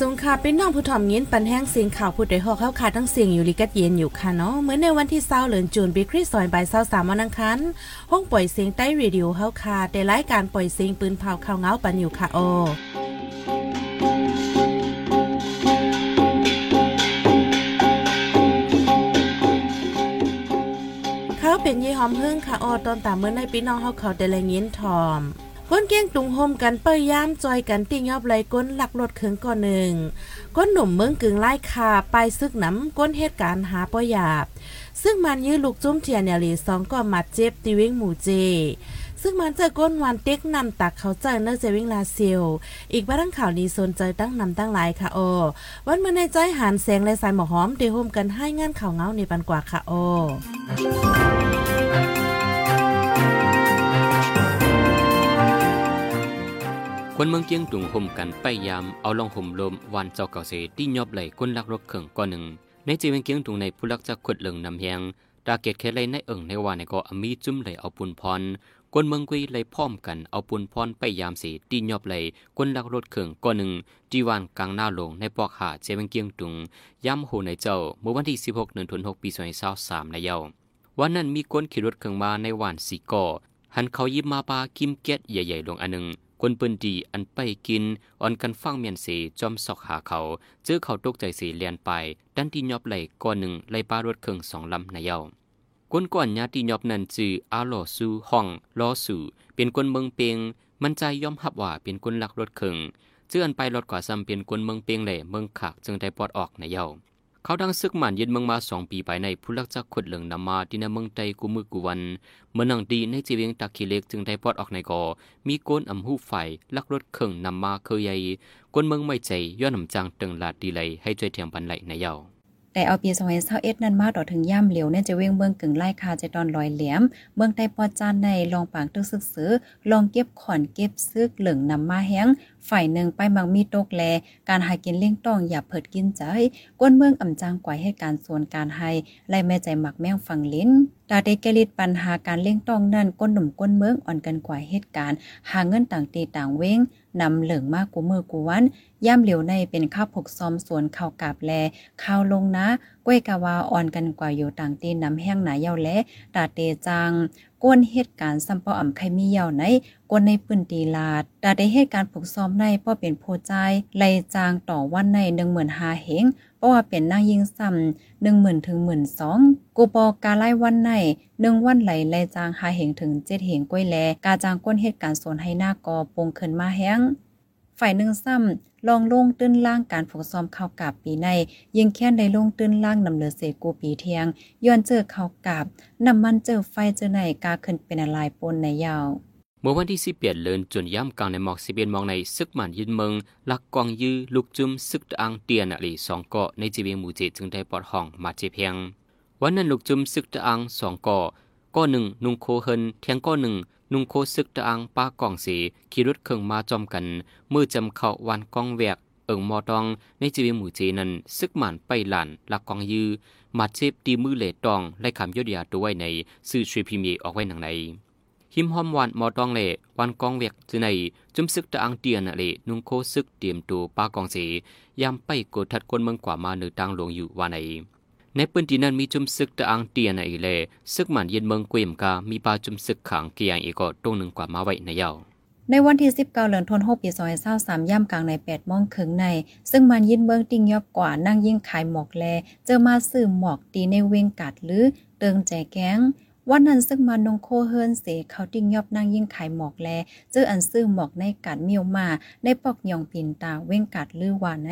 สงค่ะเป็นน้องผู้ถ่อมยินปันแห้งเสียงข่าวผู้ใดหอกเข้าขาทั้งเสียงอยู่ลิกัดเย็นอยู่ค่ะเนาะเหมื่อในวันที่เศร้าเหลือนจูนปีคริสซอยบ่ายเศร้าสามวันอังคารห้องปล่อยเสียงใต้รีดิโอเข้าคาแต่รายการปล่อยเสียงปืนเผาข่าวเงาปันอยู่ค่ะโอเขาเป็นยี่หอมเฮิ่งค่ะออตอนตามเมื่อในปีน้องเฮาเขาแต่ละยินทอม ก้นเกี้งตุงโฮมกันเปยยามจอยกันติ่งยอบไหลก้นหลักรถเขิงก่อนหนึ่งก้นหนุ่มเมืองกึ่งไล่คาไปซึกน้ำก้นเหตุการณ์หาปอยาบ ซึ่งมันยื้อลูกจุ้มเทียนเนลีสองก็มัดเจ็บตีวิ่งหมู่เจ ซึ่งมันเจอก้นวันเต็กนำตักเขาเจอเนอร์เจวิ่งลาเซียวอีกบ้านข่าวนี้สนใจตั้งนำตั้งหลายค่ะโอวันเมาในใจหันแสงและสายหมอหอมเดโฮมกันให้งานข่าวเงาในปันกว่าค่ะโอ คนเมืองเกียงตุงห่มกันไปยามเอาลองห่มลมวันเจ้าเก่าเสที่ยอบไหลก้นลักรถเข่งก้อนหนึ่งในจีเวงเกียงตุงในผู้ลักจะขุดเหลืองนำแหงดาเกตแค่ไรในเอิงในวานในก็อมีจุ้มไหลเอาปุนพรก้นเมืองกุยไหลพร้อมกันเอาปุนพรไปยามสีที่ยอบไหลก้นลักรถเข่งก้อนหนึ่งจีวันกลางหน้าหลงในปอกหาเจเวงเกียงตุงย้ำโหในเจ้าเมื่อวันที่ 16เดือนธันวาคมปี2023ในเยาวันนั้นมีก้นขี่รถเข่งมาในวันสีก่อหันเขายิบมาปากิมเก็ตใหญ่ๆลงอันหนึ่ง คนปืนดีอันไปกินอ่อนกันฟังเมียนสีจอมสอกหาเขา เจอเขาตกใจสีเลียนไป ดันที่ยอบไหลก้อนหนึ่งไหลปลารถเครื่องสองลำในเยาก้นก่อนญาติยอบนันจืออาโลซูห้องลอสูเป็นคนเมืองเปียงมันใจยอมหับว่าเป็นคนลักรถเครื่องเจืออันไปรถกว่าซ้ำเป็นคนเมืองเปียงแหล่เมืองขากจึงได้ปลอดออกในเยา เขาดังซึกหมันยึดเมืองมาสองปีไปในผู้ลักจักขุดเหลืองนำมาที่ในเมืองใจกูมือกูวัน เมืองนังดีในจีเวียงตะคีเล็กจึงได้ปลอดออกในกอ มีโกนอำหูไฟลักรถเครื่องนำมาเคยใหญ่กวนเมืองไม่ใจย้อนนำจางตึงลาดดีเลยให้ใจเทียมปันไหลในเย้า แต่เอาปี2021นั้นมาต่อถึงย่ำเหลียวเนี่ยจะเว้งเบื้องกึ่งไล่คาจะตอนลอยเหลี่ยม เบื้องใต้ปอจานในลองปางตึกซึกซื้อลองเก็บขอนเก็บซึกเหลืองนำมาแห้งฝ่ายหนึ่งไปมังมีตกแล การหากินเลี้ยงต้องอย่าเผิดกินใจก้นเมืองอ่ำจางกว่าให้การส่วนการให้ไล่แม่ใจหมักแม่งฟังลิ้นตาเดกลิดปัญหาการเลี้ยงต้องนั่นก้นหนุ่มก้นเมืองอ่อนกันกว่าเหตุการณ์ หาเงินต่างตีต่างเว้งนำเหลืองมากกูมือกูวันย่ำเหลียวในเป็นข้าวผกซอมสวนข้าวกาบแลข้าวลงนะ ก้วยกาวาอ่อนกันกว่าอยู่ต่างตีน้ำแห้งหนาเยาและตาเตจัง ก้นเหตุการณ์ซัมปออ่ำใครมีเยาในก้นในปืนตีลาดดาได้เหตุการณ์ผูกซ้อมในพ่อเป็นโพใจไล่จางต่อวันในหนึ่งหมื่นหาเหงเพราะว่าเป็นนางยิงซ้ำหนึ่งหมื่นถึงหมื่นสองกูปอกาไล่วันในหนึ่งวันไหลไล่จางหาเหงถึงเจ็ดเหงก้อยแลกาจางก้นเหตุการณ์สวนให้หน้ากอปงเขินมาแห้ง ฝ่ายหนึ่งซ้ำลองลงตื้นล่างการฝึกซ้อมเข้ากับปีใน ยิงแค่ได้ลงตื้นล่างนำเหลือเสกูปีเทียงย้อนเจอเข้ากับนำมันเจอไฟเจอในกาขึ้นเป็นอะไรปนในยาวเมื่อวันที่สิบเปียดเลินจนย่ำกลางในหมอกสิเบียนมองในซึกหมันยินเมืองลักกองยื้อลูกจุ้มซึกตอังเตียนอลีสองเกาะในจีเวียงหมู่เจจึงได้ปลอดห้องมาเจเพียง วันนั้นลูกจุ้มซึกตอังสองเกาะก้อหนึ่งนุงโคเฮินเทียงก้อหนึ่ง นุ่งโคซึกตอังป้ากองสีขี่รถเครื่องมาจอมกัน มือจำเข้าวันกองแวก เอิงมอตอง ในจีวีหมู่เจนั้นซึกหมันไปหลานลักกองยือมาเจ็บตีมือเหลตองไล่คำยอดยาตัวไว้ในสื่อช่วยพิมพ์ออกไว้หนังในหิมหอมวันมอตองเลวันกองเวกจือในจุมซึกตะอังเตียนเลนุ่งโคซึกเตรียมตัวป้ากองเสยามไปกดทัดคนเมืองกว่ามาเนือตังหลวงอยู่วันไหน ในปืนที่นั้นมีจุมซึกตะอังเตียนในเลซึกมันเย็นเมืองกวียมกา มีปลาจุมซึกขังเกียงอีกก็ตรงหนึ่งกว่ามาไว้ในเยาในวันที่ 19เดือนธันวาคมปี2023ย่ำกลางใน8โมงครึ่งใน ซึ่งมันยินเบิงติงยอบกว่านั่งยิ่งขายหมอกแล เจอมาซื้อหมอกตีในเวงกัดหรือเติงแจแก้งวันนั้นซึ่งมานงโคเฮิรนเสเขาติ้งยอบนางยิ่งขายหมอกแล เจออันซื้อหมอกในกัดเมียวมา ในปอกยองปินตาเวงกัดลือว่าไหน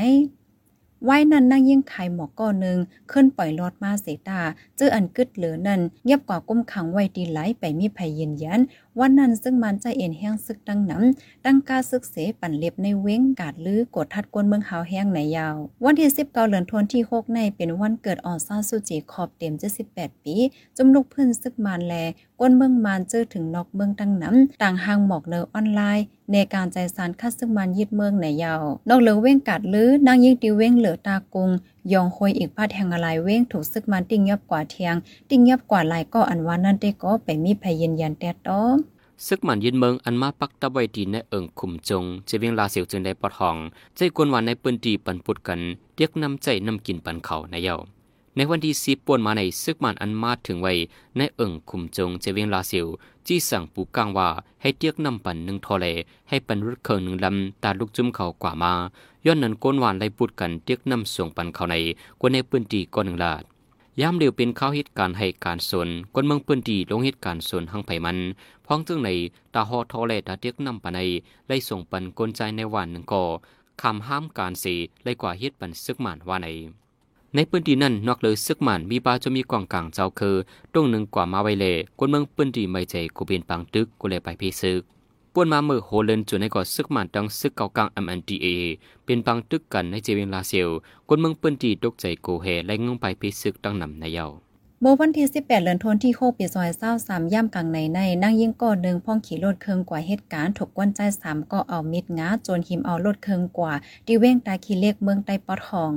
ไว้นั้นนั่งยิ่งขายหมอกก้อนหนึ่งขึ้นปล่อยลอดมาเสตาเจออันกึดเหลือนั่นเงียบกว่าก้มขังไว้ดีไหลไปมีภัยเย็นยันวันนั้นซึ่งมันใจเอ็นแห้งซึกดังน้ำตั้งกาซึกเสปั่นเล็บในเว้งกาดลือกดทัดกวนเมืองหาวแห้งในยาว วันที่สิบเก้าเดือนธันที่หกในเป็นวันเกิดออนซาสุจิขอบเต็มจะสิบแปดปีจมลูกเพื่อนซึกมันแลกวนเมืองมานเจอถึงนอกเมืองตั้งน้ำต่างหางหมอกเนอออนไลน์ ในการใจสารคัดซึ่งมันยึดเมืองในยาว นอกเหลือเว้งกัดลือนางยิงติเว้งเหลือตากงยองคอยอีกพาดแทงอะไรเว้งถูกซึกมันติ้งยับกว่าเทียง ติ้งยับกว่าลายก็อันว่านั่นได้ก็ไปมีพยยืนยันแต่ต้อมซึกมันยินเมืองอันมาปักตะไว้ดีในเอิงคุมจงจะเวียงลาเสียวจึงได้ปอดห้อง ใจกวนหวานในปืนดีปันปุดกันเรียกนำใจนำกินปันเขาในเยา ในวันที่สีป่วนมาในซึกมันอันมาถึงไว้ในเอิงคุมจงเจเวียงลาเสียวจี้สั่งปูกังว่าให้เตียกนำปันหนึ่งทอเล ให้ปันรุดเคิงหนึ่งลำตาลูกจุ้มเขากว่ามาย้อนนั้นก้นหวานไล่ปุดกันเตียกนำส่งปันเขาในกวนในปืนดีก้อนหนึ่งลาดยามเดียวเป็นข้าวเหตุการณ์ให้การสนคนเมืองปืนดีลงเหตุการณ์สนหังไผมันพ้องจึงในตาหอทอเลตาเตียกนำปันในไล่ส่งปันกลใจในวันหนึ่งก่อคำห้ามการสีไล่กว่าเหตุปันซึกมานว่าใน ในพื้นที่นั้นนอกเลยซึกหมันมีปาจะมีกองกลางเจ้าคือตรงหนึ่งกว่ามาไวเลคนเมืองพื้นที่ไม่ใจกูเป็นปังตึกกูเลยไปพีซึกป่วนมาเมื่อโฮเลนจุในก่อซึกหมันดังซึกเก่ากลาง MNDA เป็นปังตึกกันในเจวิงลาเซียวคนเมืองพื้นที่ตกใจกูเฮและงงไปพีซึกดังนำในเยาเมื่อวันที่ 18 เดือนธันวาคมปีซอย23ย่ำกลางในในนั่งยิ่งก่อหนึ่งพ่องขี่รถเครื่องกว่าเหตุการณ์ถกก้นใจ3ก็เอามิดงาจนหิมเอารถเครื่องกว่าที่เว้งตาขีเล็กเมืองใต้ปอทอง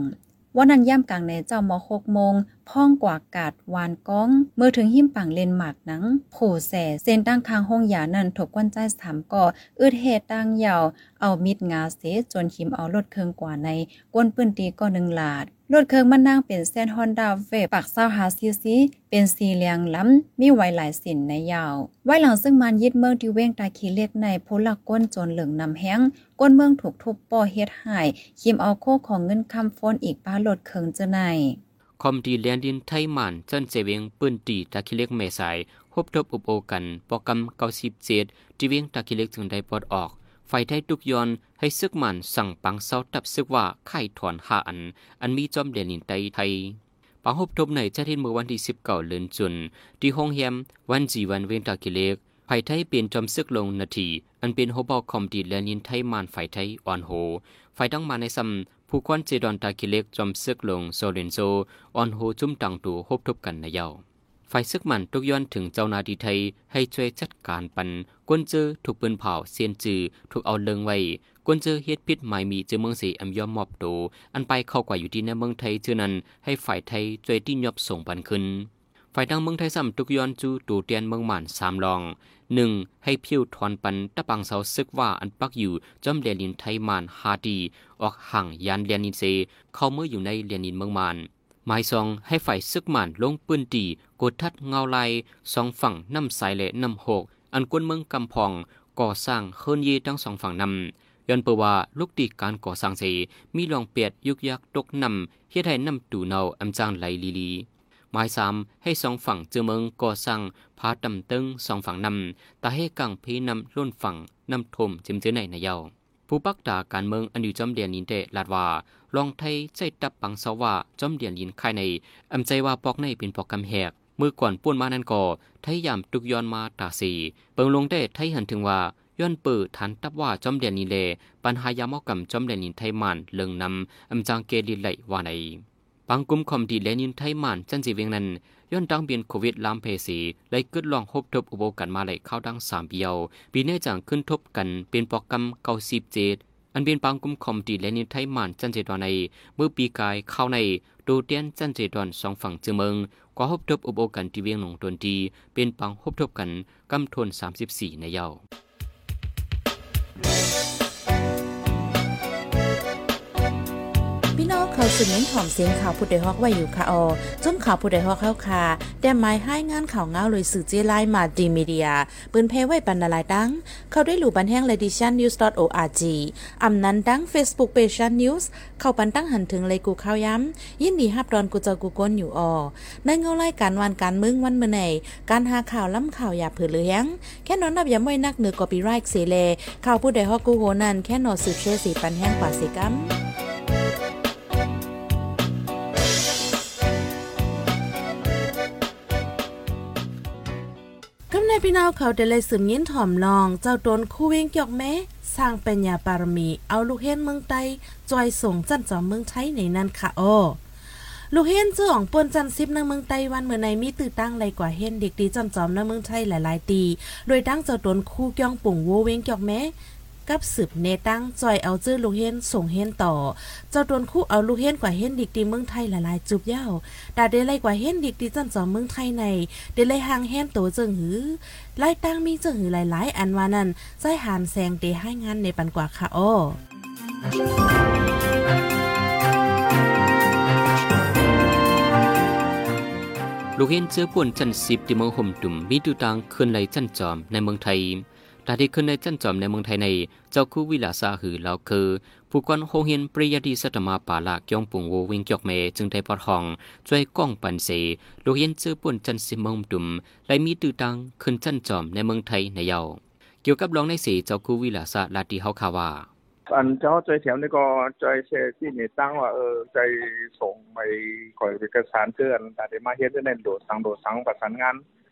วันนั้นย่ำกลางในเจ้ามอหกโมงพ่องกว่ากาดวานก้อง เมื่อถึงหิมปังเลนหมากหนังโผแส่เซนตั้งคางห้องยานั่นถกกวนใจสามก่ออืดเหตุตั้งยาว เอามิดงาเสจนหิมเอารถเครื่องกว่าในก้นปื้นตีก็หนึ่งหลาด รถเครื่องมันนั่งเป็นเส้นฮอนดาเวปักเศร้าหาซีซีเป็นสีเหลียงล้ำมีไวหลายสินในยาว ไว้หลังซึ่งมันยึดเมืองที่เว้งตาขีเล็กในพลักก้นจนเหลืองนำแห้ง ก้นเมืองถูกทุบป่อเฮ็ดหายคิมเอาโคของเงินคำฟอนอีกป้ารถเครื่องจะในคอมดีแลนดินไทยมันจันเจเวงปืนตีตาคิเล็กเมสายพบทบอุบโอกันปอกำเก้าสิบเจ็ดจีเวงตาคิเล็กจึงได้ปลดออก ไฟไทยทุกยอนให้ซึกมันสั่งปังเศร้าตับซึกว่าไข่ถอนหาอัน อันมีจอมเดนินไตไทยปังหบทบในจะทิ้นเมื่อวันที่สิบเก้าเลือนจุน ที่ห้องแฮมวันจีวันเวนตากิเลกไฟไทยเปลี่ยนจอมซึกลงนาที อันเป็นโฮบอคอมดีแลนินไทยมานไฟไทยอ่อนโห ไฟต้องมาในซ้ำผู้ควันเจดอนตากิเลกจอมซึกลงโซเลนโซอ่อนโหจุ่มตังตูหบทบกันในเยา ไฟซึกมันตุกย้อนถึงเจ้านาดีไทยให้ช่วยจัดการปันกวนเจอถูกปืนเผาเซียนจือถูกเอาเลิงไว้กวนเจอเฮ็ดพิษหมายมีเจอเมืองสีอำยอมมอบโตอันไปเข้ากว่าอยู่ที่ในเมืองไทยเจอนั้นให้ฝ่ายไทยช่วยที่ยอบส่งปันขึ้นฝ่ายดังเมืองไทยซ้ำตุกย้อนจูตูเตียนเมืองหมันสามลองหนึ่งให้พิวทอนปันตะปังเสาซึกว่าอันปักอยู่จอมเรียนินไทยมานฮาดี ออกห่างยานเรียนนินเซ เข้าเมื่ออยู่ในเรียนนินเมืองมาน หมายซองให้ฝ่ายซึกหมันลงปืนตีกดทัดเงาไลสองฝั่งน้ำสายและน้ำหก อันกวนเมืองกำพอง ก่อสร้างเฮินยีทั้งสองฝั่งนำย้อนเปว่าลูกตีการก่อสร้างเสมีลองเปียดยุกยักตกนำเฮ็ดให้น้ำตูเนาอำจางไหลลีลีหมายสามให้สองฝั่งเจอเมืองก่อสร้างพาตำตึงสองฝั่งนำตาให้กังพีนำล้นฝั่งนำทมจิมเจอในนายา ผู้ปักตาการเมืองอันอยู่จอมเดียนนินเตลาดว่าลองไทยใจตับปังสว่าจอมเดียนยินค่ในอำใจว่าปอกในเป็นปอกกำแหกมือก่อนป้วนมานั่นก่อไทยยามตุกย้อนมาตาสีเปิงลงได้ไทยหันถึงว่าย้อนเปิดฐานตับว่าจอมเดียนนินเลปัญหายามอกำจอมเดียนนินไทยมันเลิงนำอำจางเกลิไหลว่าในปังกุมคอมดีเลนินไทยมันจันจีเวียงนั้น ย้อนดังเบียนโควิดลามเพสีเลยกึดลองพบทบอุโบกันมาเลยเข้าดังสามเบียว ปีนี้จังขึ้นทบกันเป็นโปรแกรมเก้าสิบเจ็ดอันเป็นปังกุมคอมดีและนิไทยมันจันเจดอนในเมื่อปีกายเข้าในดูเตียนจันเจดอนสองฝั่งจือเมืองก็ฮบทบอุโบกันที่เวียงหนองตนดีเป็นปังฮบทบกันกำทน34ในเยาพี่ในเขา สืบเน้นถ่อมเสียงข่าวผู้ใดฮอกไว้อยู่ค่ะออจุ้มข่าวผู้ใดฮอกเข้าค่ะแต่หมายให้งานข่าวเงาเลยสื่อเจไลมาดีมีเดียปืนเพไว้ปันนาลายดัง เข้าด้วยหลู่บันแห้งเลดิชันนิวส์ .org อำนั้นดัง Facebook p a g e นิวส์เข้าปันตั้งหันถึงเลยกูข้าวย้ำ ยินดีฮับดอนกูเจอกูก้นอยู่ออในเงาไล่การวันการมึงวันเมื่อไหนการหาข่าวล้ำข่าวอย่าเผือเลี้ยงแค่นอนนับอย่าไม่นักเหนือกอปีไรค์เสเลข่าวผู้ใดฮอกกูโหนันแค่นอสืบเชื่อสีปันแห้งกว่าสิกัม พี่น้องเขาได้เลยสืบยิ้นถ่อมลอง เจ้าตนคู่เวงเกี่ยวแม้สร้างเป็นยาบารมี เอาลูกเฮนเมืองไตจอยส่งจันจอมเมืองใช้ในนั้นค่ะอ้ลูกเฮนเจ้าของปนจันซิบในเมืองไต้วันเมื่อในมีตื่นตั้งไรกว่าเฮนเด็กดีจอมจอมในเมืองไทยหลายๆตี โดยตั้งเจ้าตนคู่เกี่ยงปุ่งโวเวงเกี่ยวแม้ กับสืบเนตั้งจอยเอาจื้อลูกเฮียนส่งเฮียนต่อเจ้าตนคู่เอาลูกเฮียนกว่าเฮียนดิกดีเมืองไทยหลายๆจุบเย้าดาเดไลกว่าเฮียนดิกดีจันจอมเมืองไทยในเดไลหางเฮียนโตเจิงหือไล่ตั้งมีเจิงหือหลายๆ อันว่านั้นใจหามแซงเดให้งานในปันกว่าค่ะอ้อลูกเห็นเจอป่วนจันสิบที่เมืองห่มตุ่มมีดูตังขึ้นไหลจันจอมในเมืองไทย ตาที่ขึ้นในจันจอมในเมืองไทยใน เจ้าคู่วิลาสาหือเราคือ ผู้กวนโฮเฮียนปริยดีสัตมาป่าละยองปุงโววิงจอกเม จึงได้ปอดห้อง ช่วยก้องปันเสลูกเห็นเจอป่วนจันสิมงตุ่มไหลมีดูตังขึ้นจันจอมในเมืองไทยในเยาเกี่ยวกับรองในสีเจ้าคู่วิลาสาลาตีเฮาคาว่าอันเจ้าใจแถวนี่ก็ใจเชที่นี่ตั้งว่าเออใจส่งไปก่อยเอกสารเตือนแต่ได้มาเฮ็ดได้โดดสังโดดสองในโดดสังโดดสังในให้ทำองประสานงาน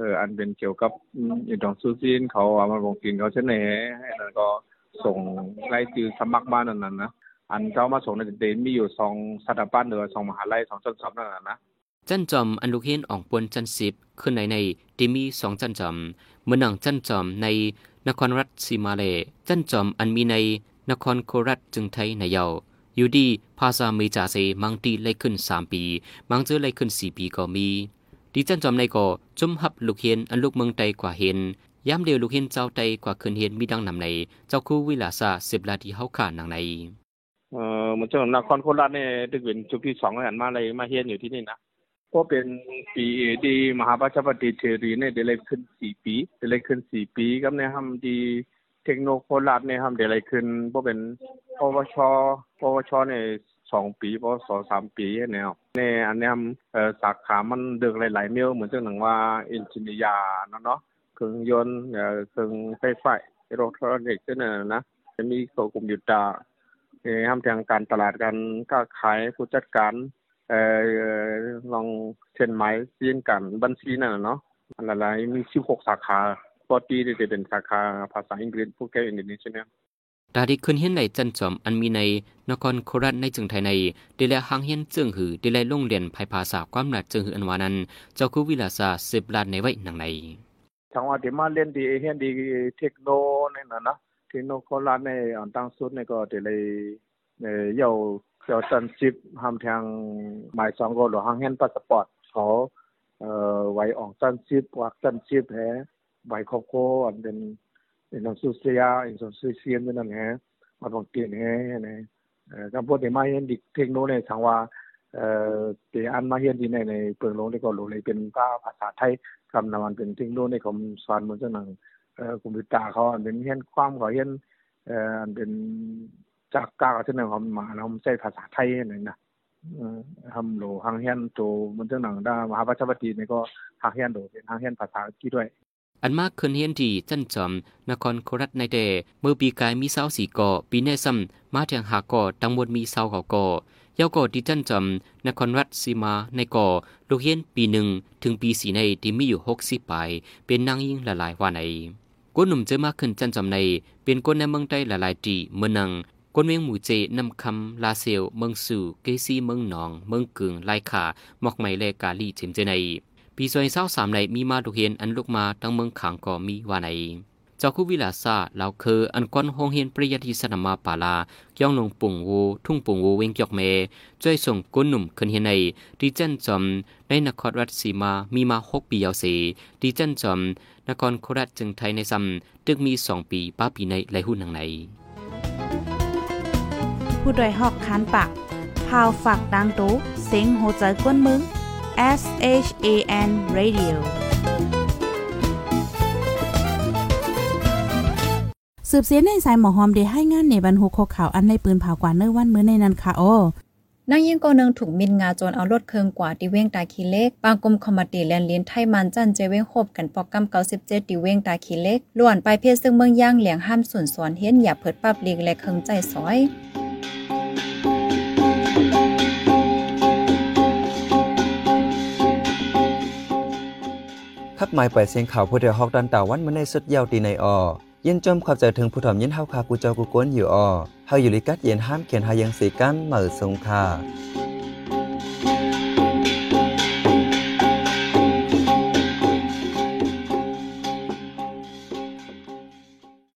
เอออันเป็นเกี่ยวกับอีดองซูซินเขาเอามาลงกินเขาเช่นไหนให้นั้นก็ส่งรายชื่อสมัครบ้านนั้นนะอันเจ้ามาส่งในเดนมีอยู่สองสถาบันหรือสองมหาลัยสองชั้นสอบนั่นนะจันจอมอันลูกเห็นออกปวนจันสิบขึ้นในในที่มีสองจันจอมเมื่อนังจันจอมในนครรัฐสีมาเลจันจอมอันมีในนครโคราชจึงไทยในเยาอยู่ดีภาษาเมจาเซมังตีเลยขึ้นสามปี มังเจอเลยขึ้นสี่ปีก็มี ดิจันจอมในก็จุมหับลูกเฮียนอันลูกเมืองไตกว่าเห็นย้ำเดียวลูกเห็นเจ้าไตกว่าคืนเห็นมีดังนำใน เจ้าคู่วิลาซาสิบลาที่เฮาขานังในเอ่อมันเจะนครโคราชเนี่ยดึกเป็นจุดที่สองแล้วมาเลยมาเฮียนอยู่ที่นี่นะก็เป็นปีดีมหาปัจจปฏิเทรีเนี่ยเดเลยขึ้นสี่ปีเดเลยขึ้นสี่ปีกับเนี่ยทำดีเทคโนโคราชเนี่ยทำเดเลยขึ้นเพราะเป็นปวชปวชเนี่ย สองปีปวสองสามปีเนี่ยในอันนี้สาขามันเดือกหลายๆเมียวเหมือนเจ้าหนังว่าอินจิเนียร์นะเนาะเครื่องยนต์เครื่องไฟฟ้าอิเล็กทรอนิกส์นั่นนะจะมีตัวคอมพิวเตอร์ทำทางการตลาดการค้าขายผู้จัดการเอ่อลองเช่นหมายเรียนกันบัญชีนั่นเนาะอันหลายมี16สาขาปกติจะเป็นสาขาภาษาอังกฤษพวกแกอินโดนีเซีย ดาดิขึ้นเฮียนในจันจอมอันมีในนครโคราชในจึงไทยในเดลหางเฮียนจึงหือเดลโรงเรียนภายภาษาความหนัดจึงหืออันวานั้น เจ้าคูวิลาซาสิบล้านในไว้หนังในทางว่าที่มาเรียนดีเฮียนดีเทคโนนี่นะนะเทคโนโคราชในอันตั้งสุดในก็เดลเอ่อเยาเจ้าจันสิบทำทางหมายสองก็หรือหางเฮียนพาสปอร์ตเขาเอ่อไว้ออกจันสิบวักจันสิบแฮใบครอบครัวอันเป็น เป็นสุเสียอินสุเสียนนั่นแหละมาบอกเตียนแฮนะเอ่อกับพวกที่มาเห็นดิเทคโนโลยีทางว่าเอ่อที่อันมาเห็นที่ในในเปิงลงนี่ก็รู้เลยเป็นภาภาษาไทยคำนำมันเป็นเทคโนโลยีของสอนมันจังนั้นเอ่อคอมพิวเตอร์เขาเป็นเห็นความเขาเห็นเอ่ออันเป็นจากกาที่นั่นเขามาแล้วใช้ภาษาไทยนั่นนะทำโลหางเฮียนโตมันจังนั้นได้มหาปัจจปฏินี่ก็หางเฮียนโตเป็นหางเฮียนภาษาอังกฤษด้วย อันมากขึ้นเฮียนที่จันจอมนครโคราชในเดเมื่อปีกายมีเสาสีก่อปีในซ้ำมาแทงหาก่อตังหมดมีเสาเขาก่อยาวก่อที่จันจอมนครรัฐสีมาในก่อลูกเฮียนปีหนึ่งถึงปีสีในที่มีอยู่หกสิบปลายเป็นนางยิ่งหลายว่าในก้นหนุ่มเจอมากขึ้นจันจอมใน เป็นก้นในเมืองใต้หลายๆตีเมืองนังก้นเมืองหมู่เจนำคำลาเซลเมืองสู่เกซีเมืองหนอง เมืองกึ่งไลขาหมอกไม้เลกาลีเจมเจใน ปีซอยเศร้าสามในมีมาดูเห็นอันลูกมาตั้งเมืองขังก็มีว่าในเจ้าคุวิลาซาเหล่าคืออันก้อนหงเห็นปริยติสนามาปาลาย่องลงปุ่งวูทุ่งปุ่งวูเวงจอกเมจ่วยส่งก้นหนุ่มขึ้นเห็นในดิจันจอมในนครรัฐสีมามีมาหกปียาวเสดิจันจอมนครโคราชจึงไทยในซ้ำตึกมีสองปีป้าปีในไหลหุ่นหนังในผู้ดยหอกคานปากพาวฝากดังตู้เซ็งโหใจก้นมึง S H A N Radio สืบเสียในสายหมอหอมได้ให้งานในบรรหุโคข่าวอันในปืนเผากว่าเนื้อวันเมื่อในนั้นค่ะโอ้นางยิงก็นึงถูกมินงาจนเอารถเคืองกว่าที่เว้งตาคีเล็กบางกรมคอมมาตีแลนเลียนไทยมันจันเจเว้งคบกันปอกกำเกาสิบเจ็ดตีเว้งตาคีเล็กล้วนไปเพศซึ่งเมืองย่างเหลียงห้ามส่วนสวนเฮียนอย่าเผิดปับลีกและเคืองใจสอย มายปล่อยเสียงข่าวผู้เดียวฮอกดันตาวันมาในสุดยาวตีในออยินจมขอบใจถึงผู้ถอมยินเฮาคากูเจ้ากูก้นอยู่ออเฮาอยู่ลิกัดเย็นห้ามเขียนหายังสีกันเหมือสงคา